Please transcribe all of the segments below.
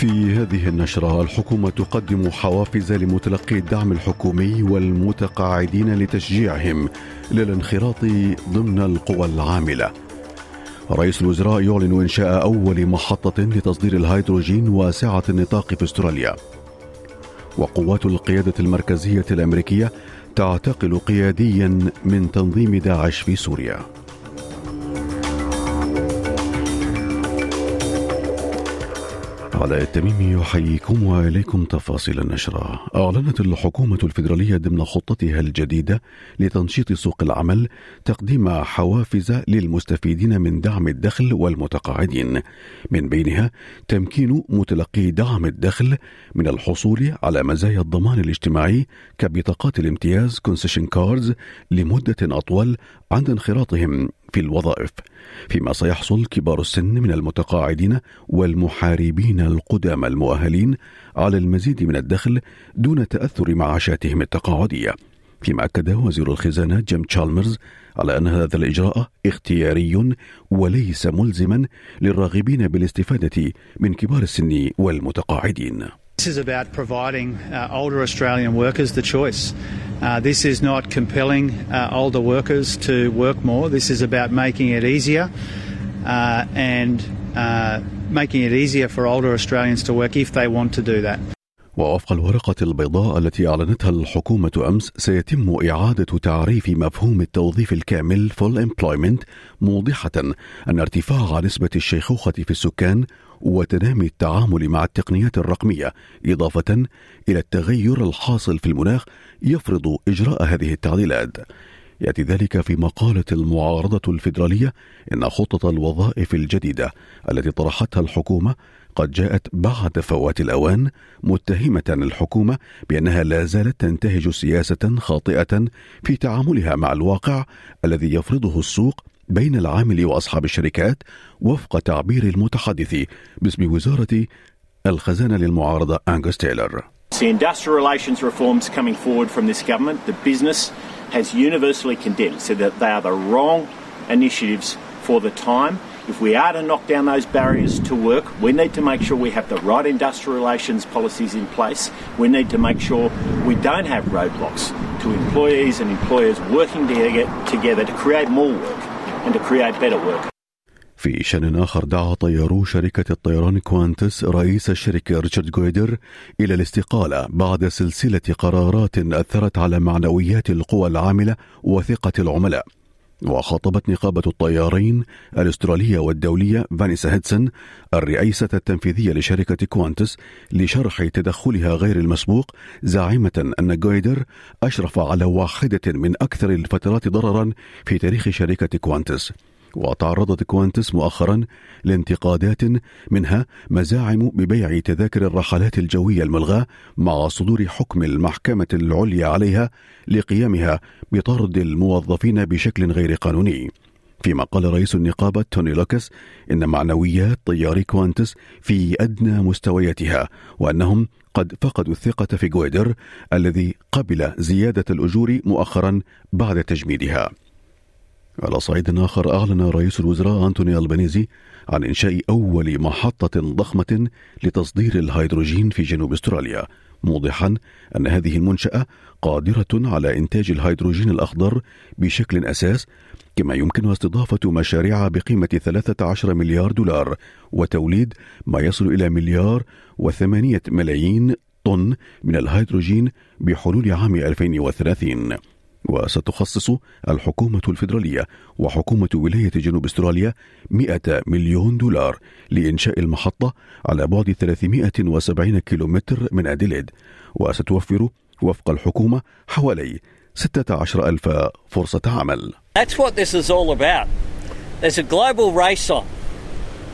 في هذه النشرة الحكومة تقدم حوافز لمتلقي الدعم الحكومي والمتقاعدين لتشجيعهم للانخراط ضمن القوى العاملة. رئيس الوزراء يعلن إنشاء أول محطة لتصدير الهيدروجين واسعة النطاق في أستراليا. وقوات القيادة المركزية الأمريكية تعتقل قياديا من تنظيم داعش في سوريا. علاء التميمي يحييكم وإليكم تفاصيل النشرة. أعلنت الحكومة الفيدرالية ضمن خطتها الجديدة لتنشيط سوق العمل تقديم حوافز للمستفيدين من دعم الدخل والمتقاعدين، من بينها تمكين متلقي دعم الدخل من الحصول على مزايا الضمان الاجتماعي كبطاقات الامتياز concession cards لمدة أطول عند انخراطهم في الوظائف فيما سيحصل كبار السن من المتقاعدين والمحاربين القدامى المؤهلين على المزيد من الدخل دون تأثر معاشاتهم التقاعدية. فيما أكد وزير الخزانة جيم تشالمرز على أن هذا الإجراء اختياري وليس ملزما للراغبين بالاستفادة من كبار السن والمتقاعدين. This is about providing uh, older Australian workers the choice. Uh, this is not compelling uh, older workers to work more. This is about making it easier uh, and uh, making it easier for older Australians to work if they want to do that. ووفق الورقة البيضاء التي أعلنتها الحكومة أمس سيتم إعادة تعريف مفهوم التوظيف الكامل full employment موضحة أن ارتفاع نسبة الشيخوخة في السكان وتنامي التعامل مع التقنيات الرقمية إضافة إلى التغير الحاصل في المناخ يفرض إجراء هذه التعديلات. يأتي ذلك في مقالة المعارضة الفيدرالية إن خطه الوظائف الجديدة التي طرحتها الحكومة قد جاءت بعد فوات الأوان متهمة الحكومة بأنها لا زالت تنتهج سياسة خاطئة في تعاملها مع الواقع الذي يفرضه السوق بين العامل وأصحاب الشركات وفق تعبير المتحدث باسم وزارة الخزانة للمعارضة انجوس تايلر. The industrial relations reforms coming forward from this government, the business has universally condemned, said that they are the wrong initiatives for the time. If we are to knock down those barriers to work, we need to make sure we have the right industrial relations policies in place. We need to make sure we don't have roadblocks to employees and employers working together to create more work. and to create better work. في شأن آخر دعا طيارو شركة الطيران كوانتس رئيس الشركة ريتشارد جويدر إلى الاستقالة بعد سلسلة قرارات أثرت على معنويات القوى العاملة وثقة العملاء. وخاطبت نقابة الطيارين الأسترالية والدولية فانيسا هيدسون الرئيسة التنفيذية لشركة كوانتس لشرح تدخلها غير المسبوق زاعمة أن جويدر أشرف على واحدة من أكثر الفترات ضررا في تاريخ شركة كوانتس وتعرضت كوانتس مؤخرا لانتقادات منها مزاعم ببيع تذاكر الرحلات الجوية الملغاة مع صدور حكم المحكمة العليا عليها لقيامها بطرد الموظفين بشكل غير قانوني. فيما قال رئيس النقابة توني لوكس إن معنويات طياري كوانتس في أدنى مستوياتها وأنهم قد فقدوا الثقة في جويدر الذي قبل زيادة الأجور مؤخرا بعد تجميدها. على صعيد آخر أعلن رئيس الوزراء أنتوني ألبانيزي عن إنشاء أول محطة ضخمة لتصدير الهيدروجين في جنوب أستراليا موضحا أن هذه المنشأة قادرة على إنتاج الهيدروجين الأخضر بشكل أساس كما يمكن استضافة مشاريع بقيمة 13 مليار دولار وتوليد ما يصل إلى مليار وثمانية ملايين طن من الهيدروجين بحلول عام 2030 وستخصص الحكومة الفيدرالية وحكومة ولاية جنوب استراليا 100 مليون دولار لإنشاء المحطة على بعد 370 كيلومتر من أديليد وستوفر وفق الحكومة حوالي 16 ألف فرصة عمل That's what this is all about. There's a global race on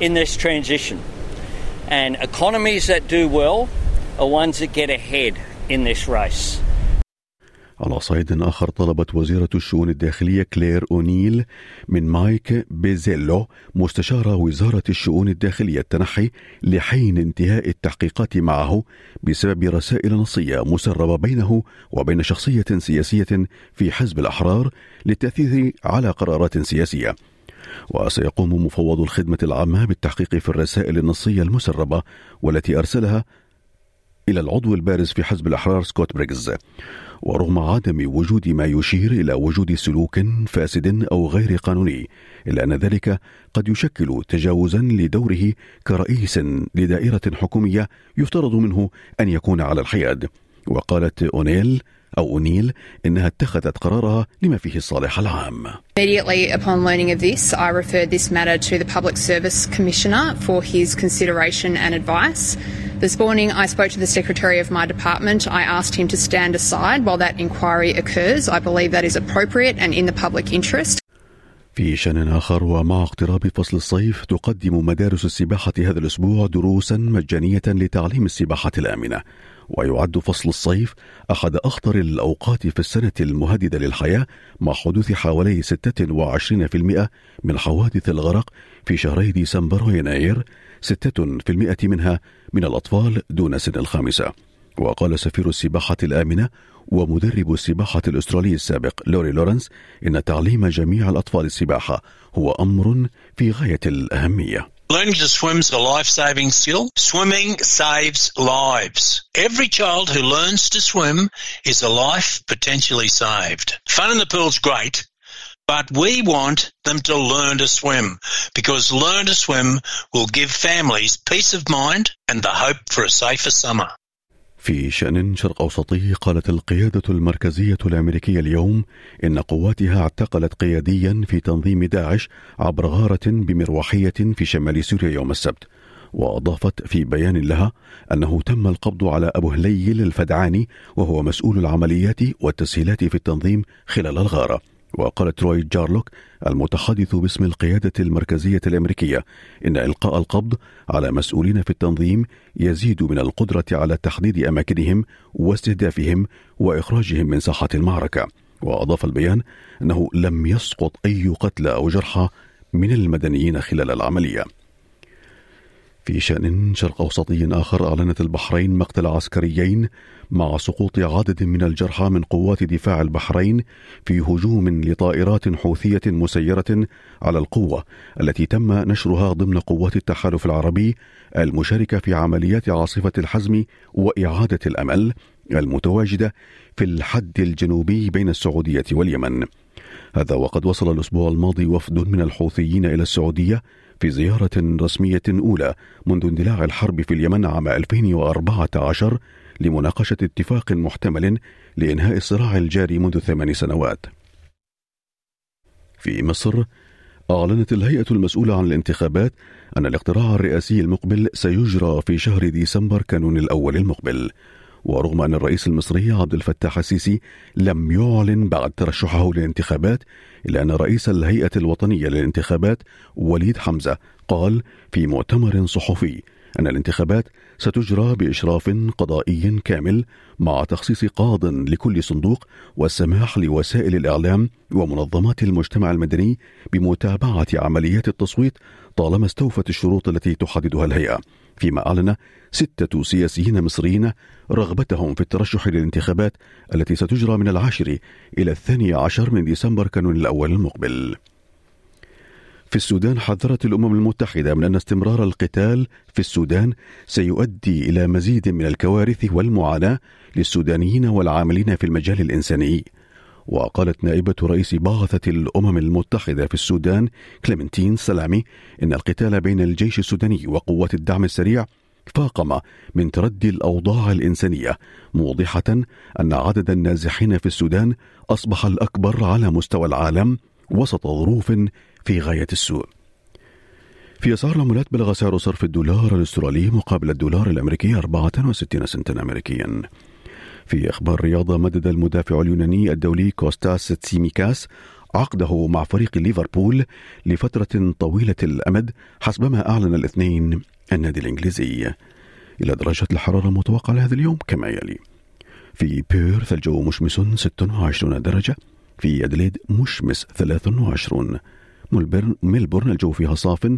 in this transition. And economies that do well are ones that get ahead in this race. على صعيد آخر طلبت وزيرة الشؤون الداخلية كلير أونيل من مايك بيزيلو مستشار وزارة الشؤون الداخلية التنحي لحين انتهاء التحقيقات معه بسبب رسائل نصية مسربة بينه وبين شخصية سياسية في حزب الأحرار للتأثير على قرارات سياسية. وسيقوم مفوض الخدمة العامة بالتحقيق في الرسائل النصية المسربة والتي أرسلها إلى العضو البارز في حزب الأحرار سكوت بريغز ورغم عدم وجود ما يشير إلى وجود سلوك فاسد أو غير قانوني إلا أن ذلك قد يشكل تجاوزا لدوره كرئيس لدائرة حكومية يفترض منه أن يكون على الحياد. وقالت أونيل أو أونيل إنها اتخذت قرارها لما فيه الصالح العام. Immediately upon learning of this, I referred this matter to the Public Service Commissioner for his consideration and advice. This morning, I spoke to the Secretary of my department. I asked him to stand aside while that inquiry occurs. I believe that is appropriate and in the public interest. في شأن آخر ومع اقتراب فصل الصيف تقدم مدارس السباحة هذا الأسبوع دروسا مجانية لتعليم السباحة الآمنة. ويعد فصل الصيف أحد أخطر الأوقات في السنة المهددة للحياة مع حدوث حوالي 26% من حوادث الغرق في شهري ديسمبر ويناير 6% منها من الأطفال دون سن الخامسة. وقال سفير السباحة الآمنة ومدرب السباحة الأسترالي السابق لوري لورنس إن تعليم جميع الأطفال السباحة هو أمر في غاية الأهمية Learning to swim is a life-saving skill. Swimming saves lives. Every child who learns to swim is a life potentially saved. Fun in the pool's great, but we want them to learn to swim because learn to swim will give families peace of mind and the hope for a safer summer. في شأن شرق أوسطي قالت القيادة المركزية الأمريكية اليوم إن قواتها اعتقلت قياديا في تنظيم داعش عبر غارة بمروحية في شمال سوريا يوم السبت وأضافت في بيان لها أنه تم القبض على أبو هليل الفدعاني وهو مسؤول العمليات والتسهيلات في التنظيم خلال الغارة. وقال تروي جارلوك المتحدث باسم القيادة المركزية الأمريكية إن إلقاء القبض على مسؤولين في التنظيم يزيد من القدرة على تحديد أماكنهم واستهدافهم وإخراجهم من ساحة المعركة. وأضاف البيان أنه لم يسقط أي قتلى أو جرحى من المدنيين خلال العملية. في شأن شرق أوسطي آخر أعلنت البحرين مقتل عسكريين مع سقوط عدد من الجرحى من قوات دفاع البحرين في هجوم لطائرات حوثية مسيرة على القوة التي تم نشرها ضمن قوات التحالف العربي المشاركة في عمليات عاصفة الحزم وإعادة الأمل المتواجدة في الحد الجنوبي بين السعودية واليمن. هذا وقد وصل الأسبوع الماضي وفد من الحوثيين إلى السعودية في زيارة رسمية أولى منذ اندلاع الحرب في اليمن عام 2014 لمناقشة اتفاق محتمل لإنهاء الصراع الجاري منذ ثمان سنوات. في مصر أعلنت الهيئة المسؤولة عن الانتخابات أن الاقتراع الرئاسي المقبل سيجرى في شهر ديسمبر كانون الأول المقبل. ورغم أن الرئيس المصري عبد الفتاح السيسي لم يعلن بعد ترشحه للانتخابات إلا أن رئيس الهيئة الوطنية للانتخابات وليد حمزة قال في مؤتمر صحفي أن الانتخابات ستجرى بإشراف قضائي كامل مع تخصيص قاض لكل صندوق والسماح لوسائل الإعلام ومنظمات المجتمع المدني بمتابعة عمليات التصويت طالما استوفت الشروط التي تحددها الهيئة. فيما أعلن ستة سياسيين مصريين رغبتهم في الترشح للانتخابات التي ستجرى من العاشر إلى الثاني عشر من ديسمبر كانون الأول المقبل. في السودان حذرت الأمم المتحدة من أن استمرار القتال في السودان سيؤدي إلى مزيد من الكوارث والمعاناة للسودانيين والعاملين في المجال الإنساني. وقالت نائبة رئيس بعثة الأمم المتحدة في السودان كليمنتين سلامي إن القتال بين الجيش السوداني وقوات الدعم السريع فاقم من تردي الأوضاع الإنسانية موضحة أن عدد النازحين في السودان أصبح الأكبر على مستوى العالم وسط ظروف في غاية السوء. في أسعار العملات بلغ سعر صرف الدولار الأسترالي مقابل الدولار الأمريكي 64 سنتا أمريكيا. في أخبار رياضة مدد المدافع اليوناني الدولي كوستاس تسيميكاس عقده مع فريق ليفربول لفترة طويلة الأمد حسبما أعلن الاثنين النادي الإنجليزي. إلى درجة الحرارة المتوقعة لهذا اليوم كما يلي. في بيرث الجو مشمس 26 درجة في أدليد مشمس 23 ملبرن ميلبورن الجو فيها صاف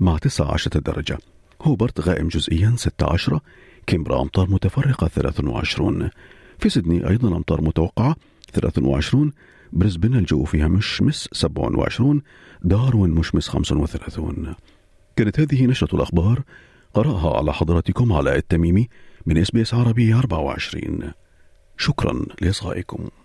مع 19 درجة هوبرت غائم جزئيا 16 كيمبرا أمطار متفرقة 23 في سيدني أيضا أمطار متوقعة 23 بريسبن الجو فيها مشمس 27 داروين مشمس 35 كانت هذه نشرة الأخبار. قرأها على حضراتكم علاء التميمي من SBS عربي 24 شكرا لإصغائكم.